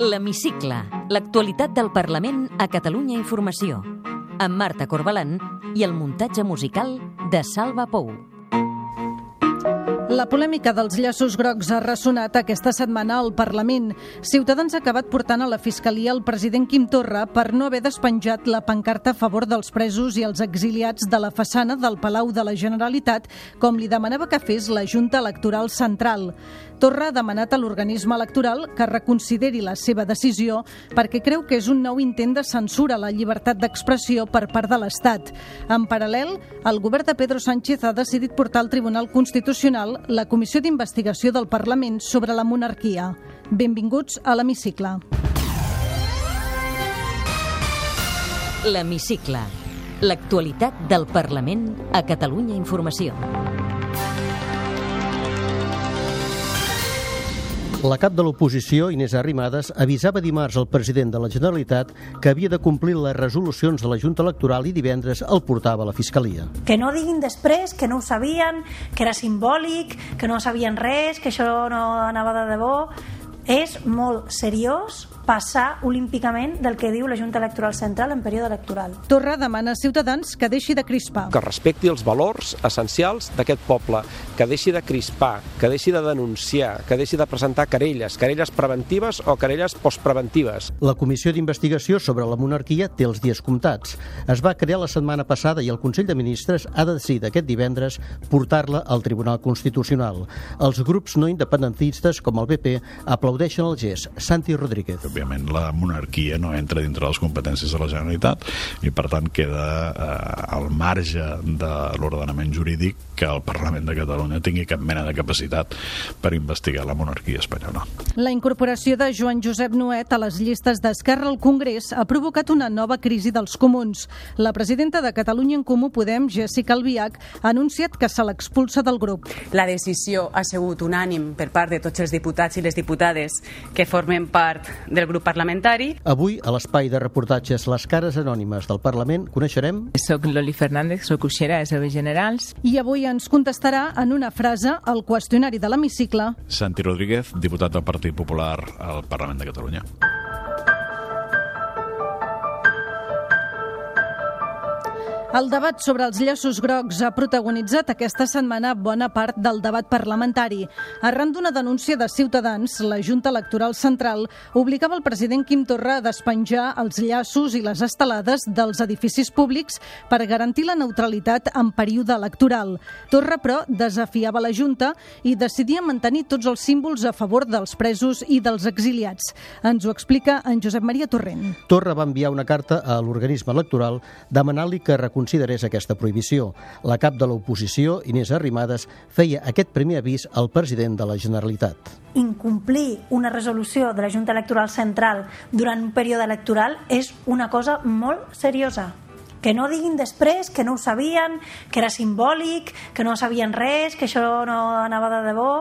L'Hemicicle, l'actualitat del Parlament a Catalunya Informació, amb Marta Corbalan i el muntatge musical de Salva Pou. La polèmica dels llaços grocs ha ressonat aquesta setmana al Parlament. Ciutadans ha acabat portant a la Fiscalia el president Quim Torra per no haver despenjat la pancarta a favor dels presos i els exiliats de la façana del Palau de la Generalitat, com li demanava que fes la Junta Electoral Central. Torra ha demanat a l'organisme electoral que reconsideri la seva decisió perquè creu que és un nou intent de censura a la llibertat d'expressió per part de l'Estat. En paral·lel, el govern de Pedro Sánchez ha decidit portar al Tribunal Constitucional la Comissió d'Investigació del Parlament sobre la monarquia. Benvinguts a l'Hemicicle. L'Hemicicle, l'actualitat del Parlament a Catalunya Informació. La cap de l'oposició, Inés Arrimadas, avisava dimarts al president de la Generalitat que havia de complir les resolucions de la Junta Electoral i divendres el portava a la Fiscalia. Que no diguin després que no ho sabien, que era simbòlic, que no sabien res, que això no anava de debò. És molt seriós passar olímpicament del que diu la Junta Electoral Central en període electoral. Torra demana a Ciutadans que deixi de crispar. Que respecti els valors essencials d'aquest poble, que deixi de crispar, que deixi de denunciar, que deixi de presentar querelles, querelles preventives o querelles postpreventives. La Comissió d'Investigació sobre la monarquia té els dies comptats. Es va crear la setmana passada i el Consell de Ministres ha decidit aquest divendres portar-la al Tribunal Constitucional. Els grups no independentistes, com el BP, aplaudeixen el gest. Santi Rodríguez òbviament la monarquia no entra dintre les competències de la Generalitat i per tant queda eh, al marge de l'ordenament jurídic que el Parlament de Catalunya tingui cap mena de capacitat per investigar la monarquia espanyola. La incorporació de Joan Josep Nuet a les llistes d'Esquerra al Congrés ha provocat una nova crisi dels comuns. La presidenta de Catalunya en Comú Podem, Jessica Albiach, ha anunciat que se l'expulsa del grup. La decisió ha sigut unànim per part de tots els diputats i les diputades que formen part del grup parlamentari. Avui, a l'espai de reportatges Les cares anònimes del Parlament, coneixerem... Soc Loli Fernández, soc uixera de Serveis Generals. I avui ens contestarà en una frase el qüestionari de l'hemicicle. Santi Rodríguez, diputat del Partit Popular al Parlament de Catalunya. El debat sobre els llaços grocs ha protagonitzat aquesta setmana bona part del debat parlamentari. Arran d'una denúncia de Ciutadans, la Junta Electoral Central obligava el president Quim Torra a despenjar els llaços i les estelades dels edificis públics per garantir la neutralitat en període electoral. Torra, però, desafiava la Junta i decidia mantenir tots els símbols a favor dels presos i dels exiliats. Ens ho explica en Josep Maria Torrent. Torra va enviar una carta a l'organisme electoral demanant-li que considerés aquesta prohibició. La cap de l'oposició, Inés Arrimadas, feia aquest primer avís al president de la Generalitat. Incomplir una resolució de la Junta Electoral Central durant un període electoral és una cosa molt seriosa que no diguin després que no ho sabien, que era simbòlic, que no sabien res, que això no anava de debò.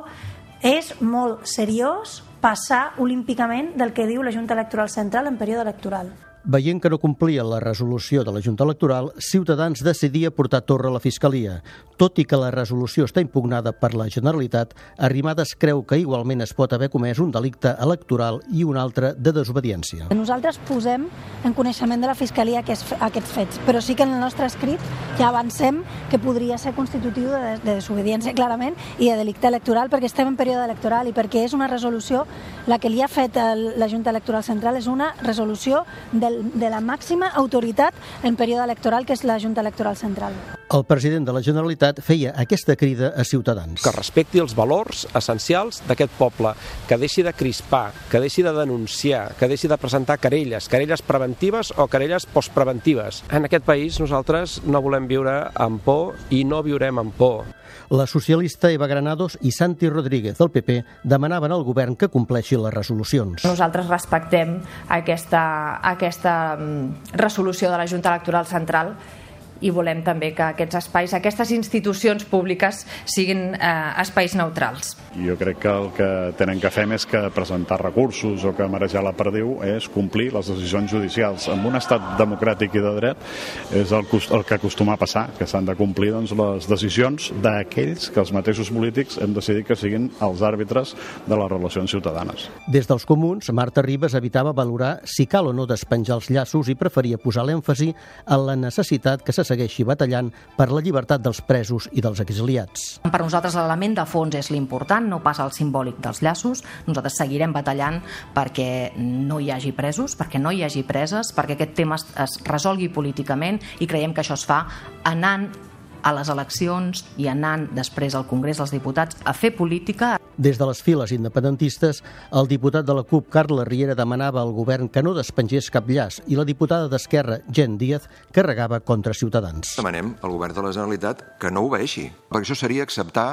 És molt seriós passar olímpicament del que diu la Junta Electoral Central en període electoral. Veient que no complia la resolució de la Junta Electoral, Ciutadans decidia portar Torra a la Fiscalia. Tot i que la resolució està impugnada per la Generalitat, Arrimadas creu que igualment es pot haver comès un delicte electoral i un altre de desobediència. Nosaltres posem en coneixement de la Fiscalia aquests fets, però sí que en el nostre escrit ja avancem que podria ser constitutiu de, de desobediència clarament i de delicte electoral perquè estem en període electoral i perquè és una resolució, la que li ha fet el, la Junta Electoral Central és una resolució del de la màxima autoritat en període electoral, que és la Junta Electoral Central. El president de la Generalitat feia aquesta crida a Ciutadans. Que respecti els valors essencials d'aquest poble, que deixi de crispar, que deixi de denunciar, que deixi de presentar querelles, querelles preventives o querelles postpreventives. En aquest país nosaltres no volem viure amb por i no viurem amb por. La socialista Eva Granados i Santi Rodríguez del PP demanaven al govern que compleixi les resolucions. Nosaltres respectem aquesta, aquesta resolució de la Junta Electoral Central i volem també que aquests espais, aquestes institucions públiques siguin eh, espais neutrals. Jo crec que el que tenen que fer més que presentar recursos o que marejar la perdiu és complir les decisions judicials. En un estat democràtic i de dret és el, el que acostuma a passar, que s'han de complir doncs, les decisions d'aquells que els mateixos polítics hem decidit que siguin els àrbitres de les relacions ciutadanes. Des dels comuns, Marta Ribas evitava valorar si cal o no despenjar els llaços i preferia posar l'èmfasi en la necessitat que se segueixi batallant per la llibertat dels presos i dels exiliats. Per nosaltres l'element de fons és l'important, no pas el simbòlic dels llaços. Nosaltres seguirem batallant perquè no hi hagi presos, perquè no hi hagi preses, perquè aquest tema es, es resolgui políticament i creiem que això es fa anant a les eleccions i anant després al Congrés dels Diputats a fer política. Des de les files independentistes, el diputat de la CUP, Carles Riera, demanava al govern que no despengés cap llaç i la diputada d'Esquerra, Jen Díaz, carregava contra Ciutadans. Demanem al govern de la Generalitat que no obeeixi, perquè això seria acceptar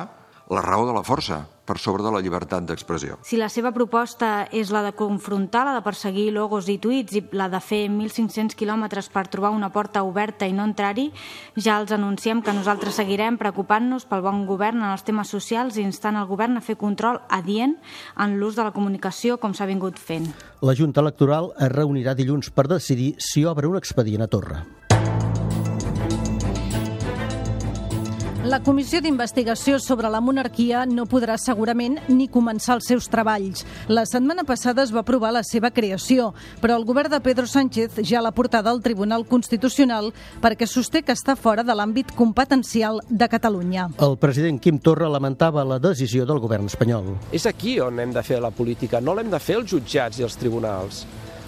la raó de la força per sobre de la llibertat d'expressió. Si la seva proposta és la de confrontar, la de perseguir logos i tuits i la de fer 1.500 quilòmetres per trobar una porta oberta i no entrar-hi, ja els anunciem que nosaltres seguirem preocupant-nos pel bon govern en els temes socials i instant el govern a fer control adient en l'ús de la comunicació com s'ha vingut fent. La Junta Electoral es reunirà dilluns per decidir si obre un expedient a Torre. La comissió d'investigació sobre la monarquia no podrà segurament ni començar els seus treballs. La setmana passada es va aprovar la seva creació, però el govern de Pedro Sánchez ja l'ha portada al Tribunal Constitucional perquè sosté que està fora de l'àmbit competencial de Catalunya. El president Quim Torra lamentava la decisió del govern espanyol. És aquí on hem de fer la política, no l'hem de fer els jutjats i els tribunals.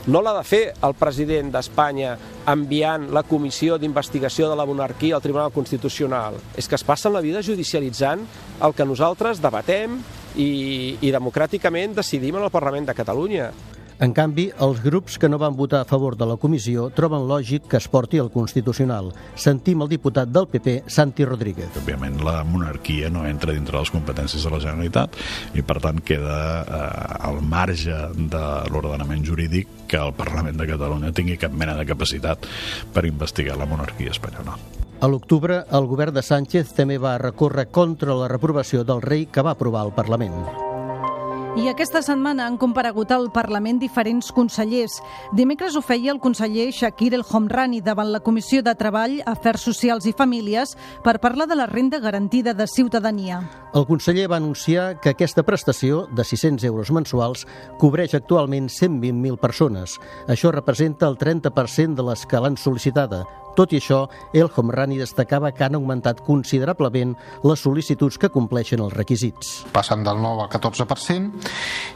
No l'ha de fer el president d'Espanya enviant la comissió d'investigació de la monarquia al Tribunal Constitucional. És que es passen la vida judicialitzant el que nosaltres debatem i, i democràticament decidim en el Parlament de Catalunya. En canvi, els grups que no van votar a favor de la comissió troben lògic que es porti al Constitucional. Sentim el diputat del PP, Santi Rodríguez. Òbviament, la monarquia no entra dintre les competències de la Generalitat i, per tant, queda eh, al marge de l'ordenament jurídic que el Parlament de Catalunya tingui cap mena de capacitat per investigar la monarquia espanyola. A l'octubre, el govern de Sánchez també va recórrer contra la reprovació del rei que va aprovar el Parlament. I aquesta setmana han comparegut al Parlament diferents consellers. Dimecres ho feia el conseller Shakir El Homrani davant la Comissió de Treball, Afers Socials i Famílies per parlar de la renda garantida de ciutadania. El conseller va anunciar que aquesta prestació de 600 euros mensuals cobreix actualment 120.000 persones. Això representa el 30% de les que l'han sol·licitada, tot i això, El Homrani destacava que han augmentat considerablement les sol·licituds que compleixen els requisits. Passen del 9 al 14%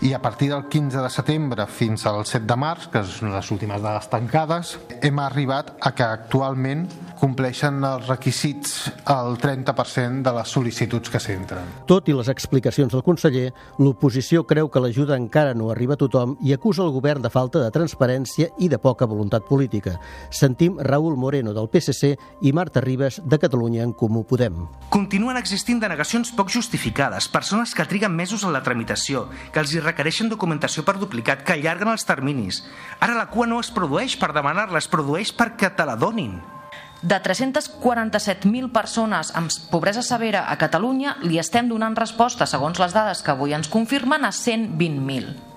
i a partir del 15 de setembre fins al 7 de març, que són les últimes dades tancades, hem arribat a que actualment compleixen els requisits al 30% de les sol·licituds que s'entren. Tot i les explicacions del conseller, l'oposició creu que l'ajuda encara no arriba a tothom i acusa el govern de falta de transparència i de poca voluntat política. Sentim Raúl Moreno del PSC i Marta Ribes de Catalunya en Comú Podem. Continuen existint denegacions poc justificades, persones que triguen mesos en la tramitació, que els hi requereixen documentació per duplicat, que allarguen els terminis. Ara la cua no es produeix per demanar-la, es produeix perquè te la donin. De 347.000 persones amb pobresa severa a Catalunya li estem donant resposta, segons les dades que avui ens confirmen, a 120.000.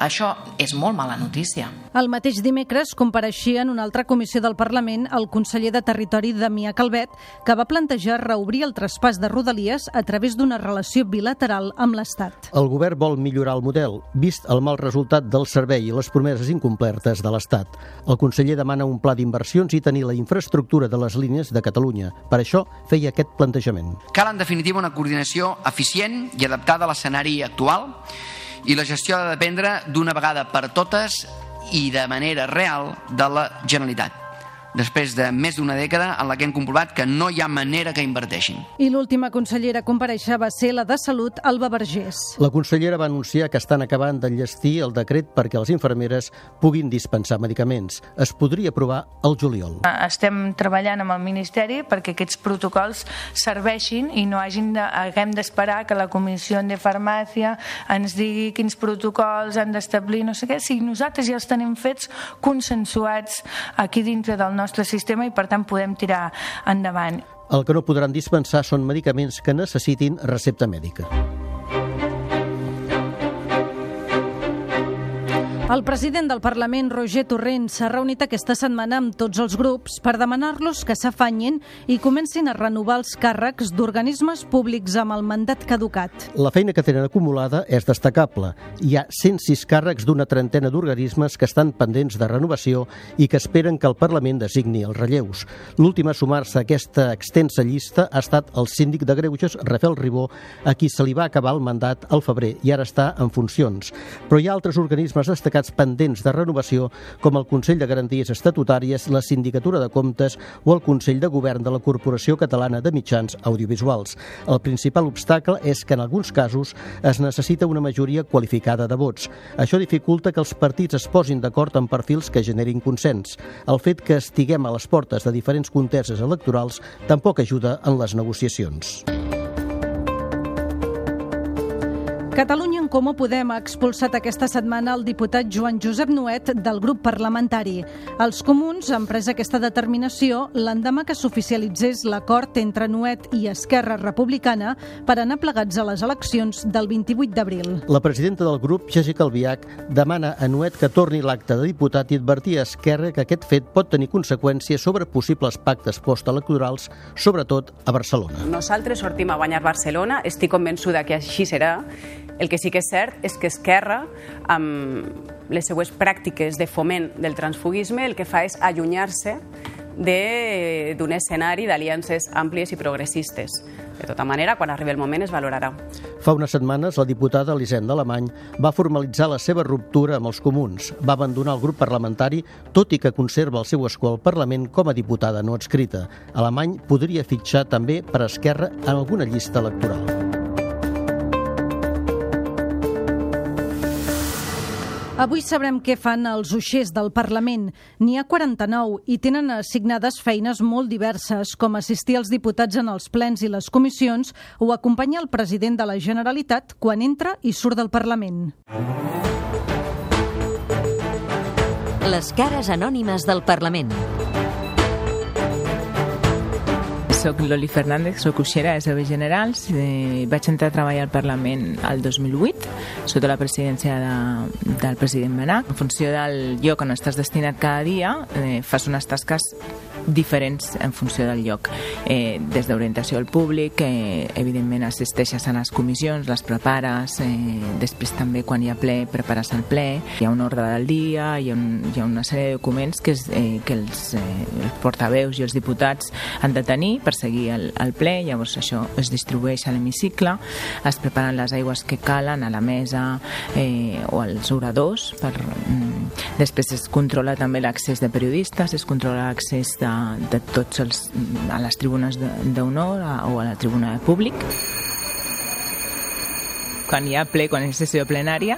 Això és molt mala notícia. El mateix dimecres compareixia en una altra comissió del Parlament el conseller de Territori Damià Calvet, que va plantejar reobrir el traspàs de Rodalies a través d'una relació bilateral amb l'Estat. El govern vol millorar el model, vist el mal resultat del servei i les promeses incomplertes de l'Estat. El conseller demana un pla d'inversions i tenir la infraestructura de les línies de Catalunya. Per això feia aquest plantejament. Cal, en definitiva, una coordinació eficient i adaptada a l'escenari actual i la gestió ha de dependre d'una vegada per totes i de manera real de la Generalitat després de més d'una dècada en la que hem comprovat que no hi ha manera que inverteixin. I l'última consellera a compareixer va ser la de Salut, Alba Vergés. La consellera va anunciar que estan acabant d'enllestir el decret perquè les infermeres puguin dispensar medicaments. Es podria aprovar el juliol. Estem treballant amb el Ministeri perquè aquests protocols serveixin i no hagin de, haguem d'esperar que la Comissió de Farmàcia ens digui quins protocols han d'establir, no sé què. Si nosaltres ja els tenim fets consensuats aquí dintre del nostre sistema i per tant podem tirar endavant. El que no podran dispensar són medicaments que necessitin recepta mèdica. El president del Parlament, Roger Torrent, s'ha reunit aquesta setmana amb tots els grups per demanar-los que s'afanyin i comencin a renovar els càrrecs d'organismes públics amb el mandat caducat. La feina que tenen acumulada és destacable. Hi ha 106 càrrecs d'una trentena d'organismes que estan pendents de renovació i que esperen que el Parlament designi els relleus. L'últim a sumar-se a aquesta extensa llista ha estat el síndic de Greuges, Rafael Ribó, a qui se li va acabar el mandat al febrer i ara està en funcions. Però hi ha altres organismes destacats entitats pendents de renovació com el Consell de Garanties Estatutàries, la Sindicatura de Comptes o el Consell de Govern de la Corporació Catalana de Mitjans Audiovisuals. El principal obstacle és que en alguns casos es necessita una majoria qualificada de vots. Això dificulta que els partits es posin d'acord en perfils que generin consens. El fet que estiguem a les portes de diferents conteses electorals tampoc ajuda en les negociacions. Catalunya en Comú Podem ha expulsat aquesta setmana el diputat Joan Josep Nuet del grup parlamentari. Els comuns han pres aquesta determinació l'endemà que s'oficialitzés l'acord entre Nuet i Esquerra Republicana per anar plegats a les eleccions del 28 d'abril. La presidenta del grup, Jessica Albiach, demana a Nuet que torni l'acte de diputat i advertir a Esquerra que aquest fet pot tenir conseqüències sobre possibles pactes postelectorals, sobretot a Barcelona. Nosaltres sortim a guanyar Barcelona, estic convençuda que així serà, el que sí que és cert és que Esquerra, amb les seues pràctiques de foment del transfugisme, el que fa és allunyar-se d'un escenari d'aliances àmplies i progressistes. De tota manera, quan arribi el moment es valorarà. Fa unes setmanes, la diputada Elisenda Alemany va formalitzar la seva ruptura amb els comuns. Va abandonar el grup parlamentari, tot i que conserva el seu escó al Parlament com a diputada no adscrita. Alemany podria fitxar també per Esquerra en alguna llista electoral. Avui sabrem què fan els uixers del Parlament. N'hi ha 49 i tenen assignades feines molt diverses, com assistir els diputats en els plens i les comissions o acompanyar el president de la Generalitat quan entra i surt del Parlament. Les cares anònimes del Parlament. Soc Loli Fernández, soc uixera de Serveis Generals. Eh, vaig entrar a treballar al Parlament el 2008, sota la presidència de, del president Benac. En funció del lloc on estàs destinat cada dia, eh, fas unes tasques diferents en funció del lloc. Eh, des d'orientació al públic, eh, evidentment assisteixes a les comissions, les prepares, eh, després també quan hi ha ple prepares el ple, hi ha un ordre del dia, hi ha, un, hi ha una sèrie de documents que, és, eh, que els, eh, els portaveus i els diputats han de tenir per seguir el, el ple, llavors això es distribueix a l'hemicicle, es preparen les aigües que calen a la mesa eh, o als oradors, per, mm, després es controla també l'accés de periodistes, es controla l'accés de de, de tots els, a les tribunes d'honor o a la tribuna de públic. Quan hi ha ple, quan és sessió plenària,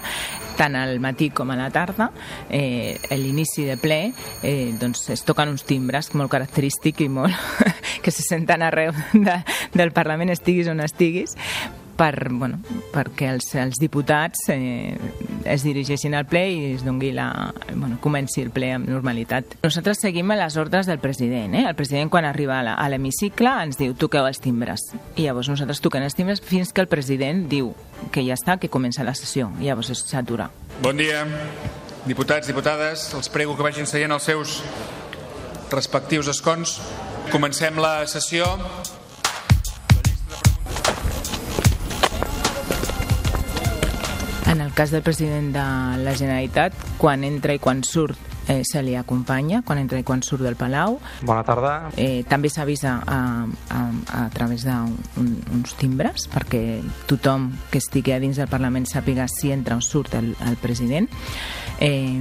tant al matí com a la tarda, eh, a l'inici de ple, eh, doncs es toquen uns timbres molt característics i molt que se senten arreu de, del Parlament, estiguis on estiguis, per, bueno, perquè els, els diputats eh, es dirigeixin al ple i es dongui la, bueno, comenci el ple amb normalitat. Nosaltres seguim a les ordres del president. Eh? El president, quan arriba a l'hemicicle, ens diu toqueu els timbres. I llavors nosaltres toquem els timbres fins que el president diu que ja està, que comença la sessió. I llavors s'atura. Bon dia, diputats, diputades. Els prego que vagin seient els seus respectius escons. Comencem la sessió. En el cas del president de la Generalitat, quan entra i quan surt eh, se li acompanya quan entra i quan surt del Palau. Bona tarda. Eh, també s'avisa a, a, a través d'uns un, timbres perquè tothom que estigui a dins del Parlament sàpiga si entra o surt el, el president. Eh,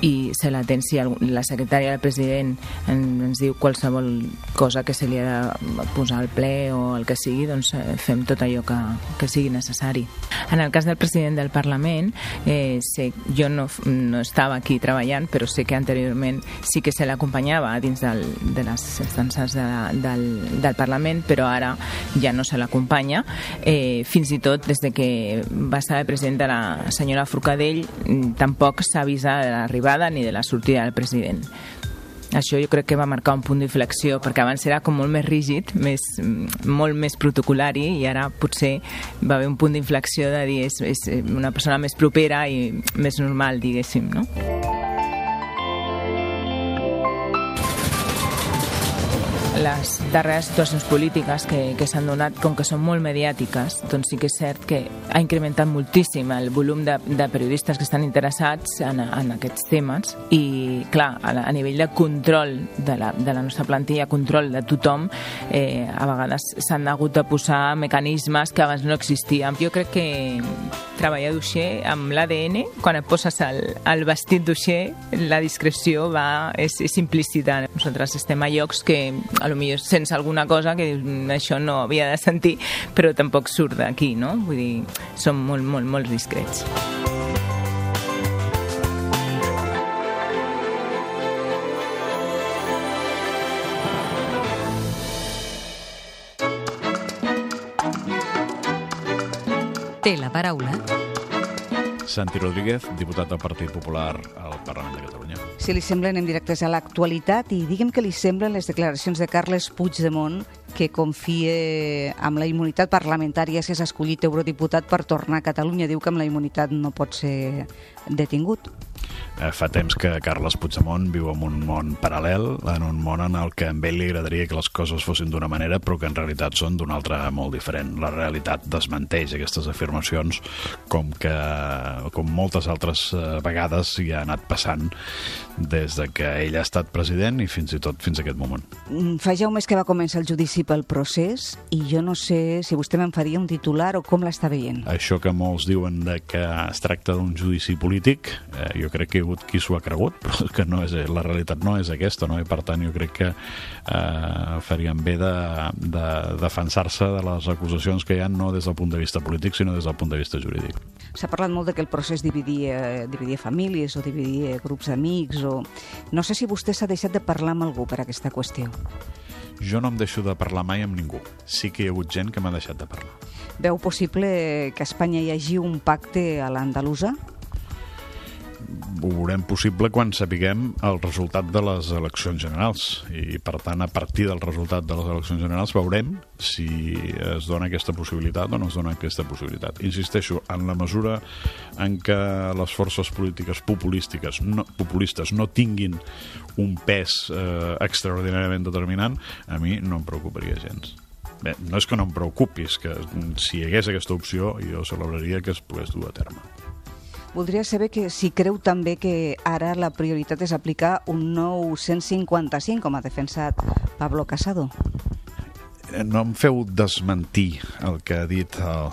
i se l'atén si la secretària del president ens diu qualsevol cosa que se li ha de posar al ple o el que sigui, doncs eh, fem tot allò que, que sigui necessari. En el cas del president del Parlament, eh, sé, jo no, no estava aquí treballant, però sé que anteriorment sí que se l'acompanyava dins del, de les estances de, del, del Parlament, però ara ja no se l'acompanya. Eh, fins i tot des de que va estar el president de la senyora Forcadell, tampoc s'ha avisat de l'arribada l'arribada ni de la sortida del president. això jo crec que va marcar un punt d'inflexió, perquè abans era com molt més rígid, més, molt més protocolari, i ara potser va haver un punt d'inflexió de dir és, és una persona més propera i més normal, diguéssim, no? Les darreres situacions polítiques que, que s'han donat, com que són molt mediàtiques, doncs sí que és cert que ha incrementat moltíssim el volum de, de periodistes que estan interessats en, en aquests temes i, clar, a, a nivell de control de la, de la nostra plantilla, control de tothom, eh, a vegades s'han hagut de posar mecanismes que abans no existien. Jo crec que treballar d'uixer amb l'ADN, quan et poses el, el vestit d'uixer, la discreció va, és, és implícita. Nosaltres estem a llocs que a lo millor sense alguna cosa que dius, això no havia de sentir, però tampoc surt d'aquí, no? Vull dir, som molt, molt, molt discrets. Té la paraula Santi Rodríguez, diputat del Partit Popular al Parlament de Catalunya. Si li semblen, anem directes a l'actualitat i diguem que li semblen les declaracions de Carles Puigdemont que confia amb la immunitat parlamentària si és escollit eurodiputat per tornar a Catalunya. Diu que amb la immunitat no pot ser detingut. Eh, fa temps que Carles Puigdemont viu en un món paral·lel, en un món en el que a ell li agradaria que les coses fossin d'una manera, però que en realitat són d'una altra molt diferent. La realitat desmenteix aquestes afirmacions com que com moltes altres eh, vegades hi ha anat passant des de que ell ha estat president i fins i tot fins a aquest moment. Mm, fa ja un mes que va començar el judici pel procés i jo no sé si vostè me'n faria un titular o com l'està veient. Això que molts diuen de que es tracta d'un judici polític, eh, jo crec que hagut qui s'ho ha cregut, però que no és, la realitat no és aquesta, no? i per tant jo crec que eh, farien bé de, de defensar-se de les acusacions que hi ha no des del punt de vista polític, sinó des del punt de vista jurídic. S'ha parlat molt de que el procés dividia, dividia famílies o dividia grups d'amics, o... no sé si vostè s'ha deixat de parlar amb algú per aquesta qüestió. Jo no em deixo de parlar mai amb ningú. Sí que hi ha hagut gent que m'ha deixat de parlar. Veu possible que a Espanya hi hagi un pacte a l'andalusa? Ho veurem possible quan sapiguem el resultat de les eleccions generals i per tant a partir del resultat de les eleccions generals veurem si es dona aquesta possibilitat o no es dona aquesta possibilitat. Insisteixo, en la mesura en què les forces polítiques populístiques no, populistes no tinguin un pes eh, extraordinàriament determinant, a mi no em preocuparia gens. Bé, no és que no em preocupi, és que si hi hagués aquesta opció jo celebraria que es pogués dur a terme. Voldria saber que si creu també que ara la prioritat és aplicar un nou 155, com ha defensat Pablo Casado. Eh, no em feu desmentir el que ha dit el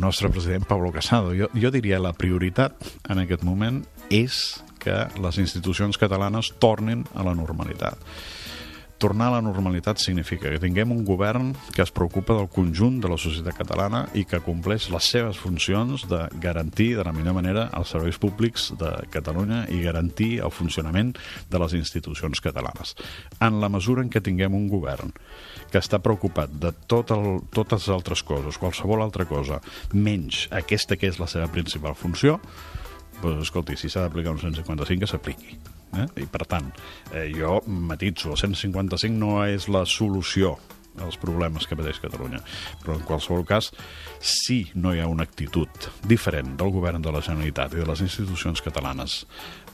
nostre president Pablo Casado. Jo, jo diria la prioritat en aquest moment és que les institucions catalanes tornin a la normalitat tornar a la normalitat significa que tinguem un govern que es preocupa del conjunt de la societat catalana i que compleix les seves funcions de garantir de la millor manera els serveis públics de Catalunya i garantir el funcionament de les institucions catalanes. En la mesura en què tinguem un govern que està preocupat de tot el, totes les altres coses, qualsevol altra cosa, menys aquesta que és la seva principal funció, doncs, escolti, si s'ha d'aplicar un 155, que s'apliqui. Eh? I per tant, eh, jo matitzo, el 155 no és la solució als problemes que pateix Catalunya. Però en qualsevol cas, si no hi ha una actitud diferent del govern de la Generalitat i de les institucions catalanes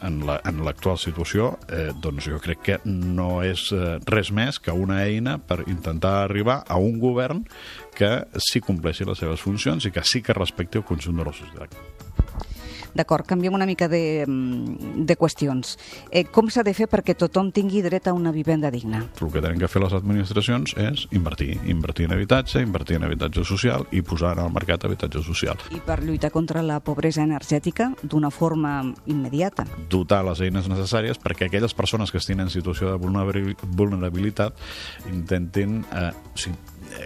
en l'actual la, situació, eh, doncs jo crec que no és eh, res més que una eina per intentar arribar a un govern que sí compleixi les seves funcions i que sí que respecti el conjunt de la societat. D'acord, canviem una mica de, mm, de qüestions. Eh, com s'ha de fer perquè tothom tingui dret a una vivenda digna? El que tenen que fer les administracions és invertir. Invertir en habitatge, invertir en habitatge social i posar en el mercat habitatge social. I per lluitar contra la pobresa energètica d'una forma immediata? Dotar les eines necessàries perquè aquelles persones que estiguin en situació de vulnerabilitat intentin eh, o sigui,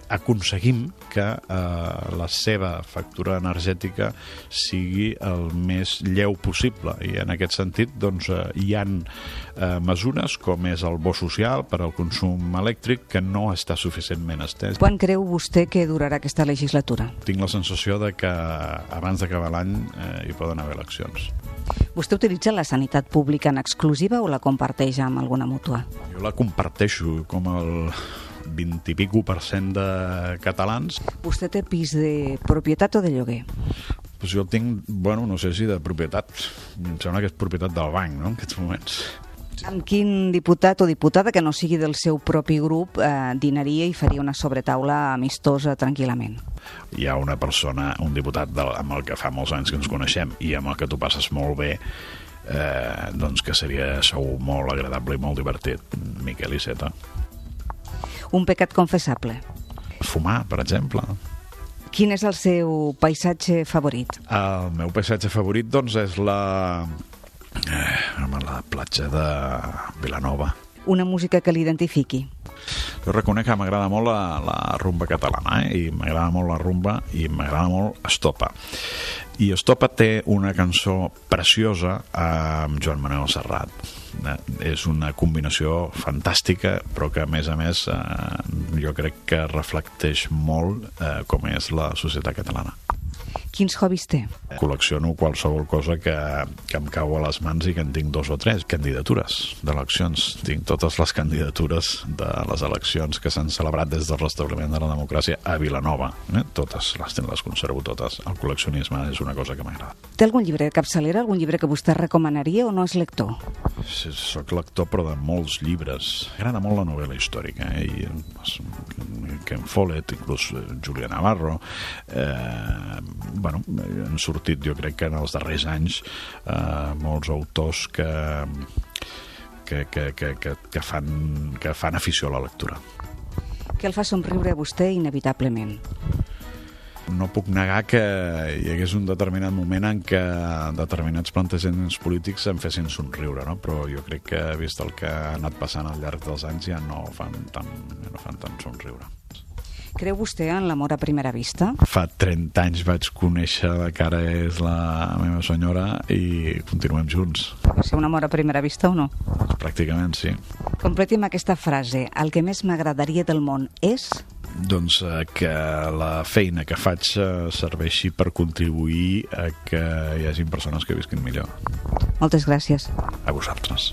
aconseguim que eh, la seva factura energètica sigui el més lleu possible i en aquest sentit doncs, eh, hi han eh, mesures com és el bo social per al consum elèctric que no està suficientment estès. Quan creu vostè que durarà aquesta legislatura? Tinc la sensació de que abans d'acabar l'any eh, hi poden haver eleccions. Vostè utilitza la sanitat pública en exclusiva o la comparteix amb alguna mútua? Jo la comparteixo com el 20 i pico per cent de catalans. Vostè té pis de propietat o de lloguer? Pues jo tinc, bueno, no sé si de propietat. Em sembla que és propietat del banc, no?, en aquests moments. Amb quin diputat o diputada que no sigui del seu propi grup eh, dinaria i faria una sobretaula amistosa tranquil·lament? Hi ha una persona, un diputat del, amb el que fa molts anys que ens coneixem i amb el que tu passes molt bé, eh, doncs que seria segur molt agradable i molt divertit, Miquel Iceta. Un pecat confessable? Fumar, per exemple. Quin és el seu paisatge favorit? El meu paisatge favorit, doncs, és la... Eh, la platja de Vilanova. Una música que l'identifiqui? Jo reconec que m'agrada molt la, la rumba catalana, eh? i m'agrada molt la rumba, i m'agrada molt Estopa. I Estopa té una cançó preciosa amb Joan Manuel Serrat. Eh? És una combinació fantàstica, però que, a més a més, eh, jo crec que reflecteix molt eh, com és la societat catalana. Quins hobbies té? Col·lecciono qualsevol cosa que, que em cau a les mans i que en tinc dos o tres. Candidatures d'eleccions. Tinc totes les candidatures de les eleccions que s'han celebrat des del restabliment de la democràcia a Vilanova. Eh? Totes les, les conservo totes. El col·leccionisme és una cosa que m'agrada. Té algun llibre de capçalera, algun llibre que vostè recomanaria o no és lector? Sí, soc lector, però de molts llibres. M'agrada molt la novel·la històrica, eh? I Ken Follett, inclús eh, Julia Navarro, eh, bueno, han sortit, jo crec que en els darrers anys, eh, molts autors que, que, que, que, que, que, fan, que fan afició a la lectura. Què el fa somriure a vostè inevitablement? no puc negar que hi hagués un determinat moment en què determinats plantejaments polítics em fessin somriure, no? però jo crec que, vist el que ha anat passant al llarg dels anys, ja no fan tant, no fan tant somriure. Creu vostè en l'amor a primera vista? Fa 30 anys vaig conèixer que ara és la meva senyora i continuem junts. Va ser un amor a primera vista o no? Pràcticament sí. Completi amb aquesta frase. El que més m'agradaria del món és... Doncs eh, que la feina que faig eh, serveixi per contribuir a que hi hagin persones que visquin millor. Moltes gràcies. A vosaltres.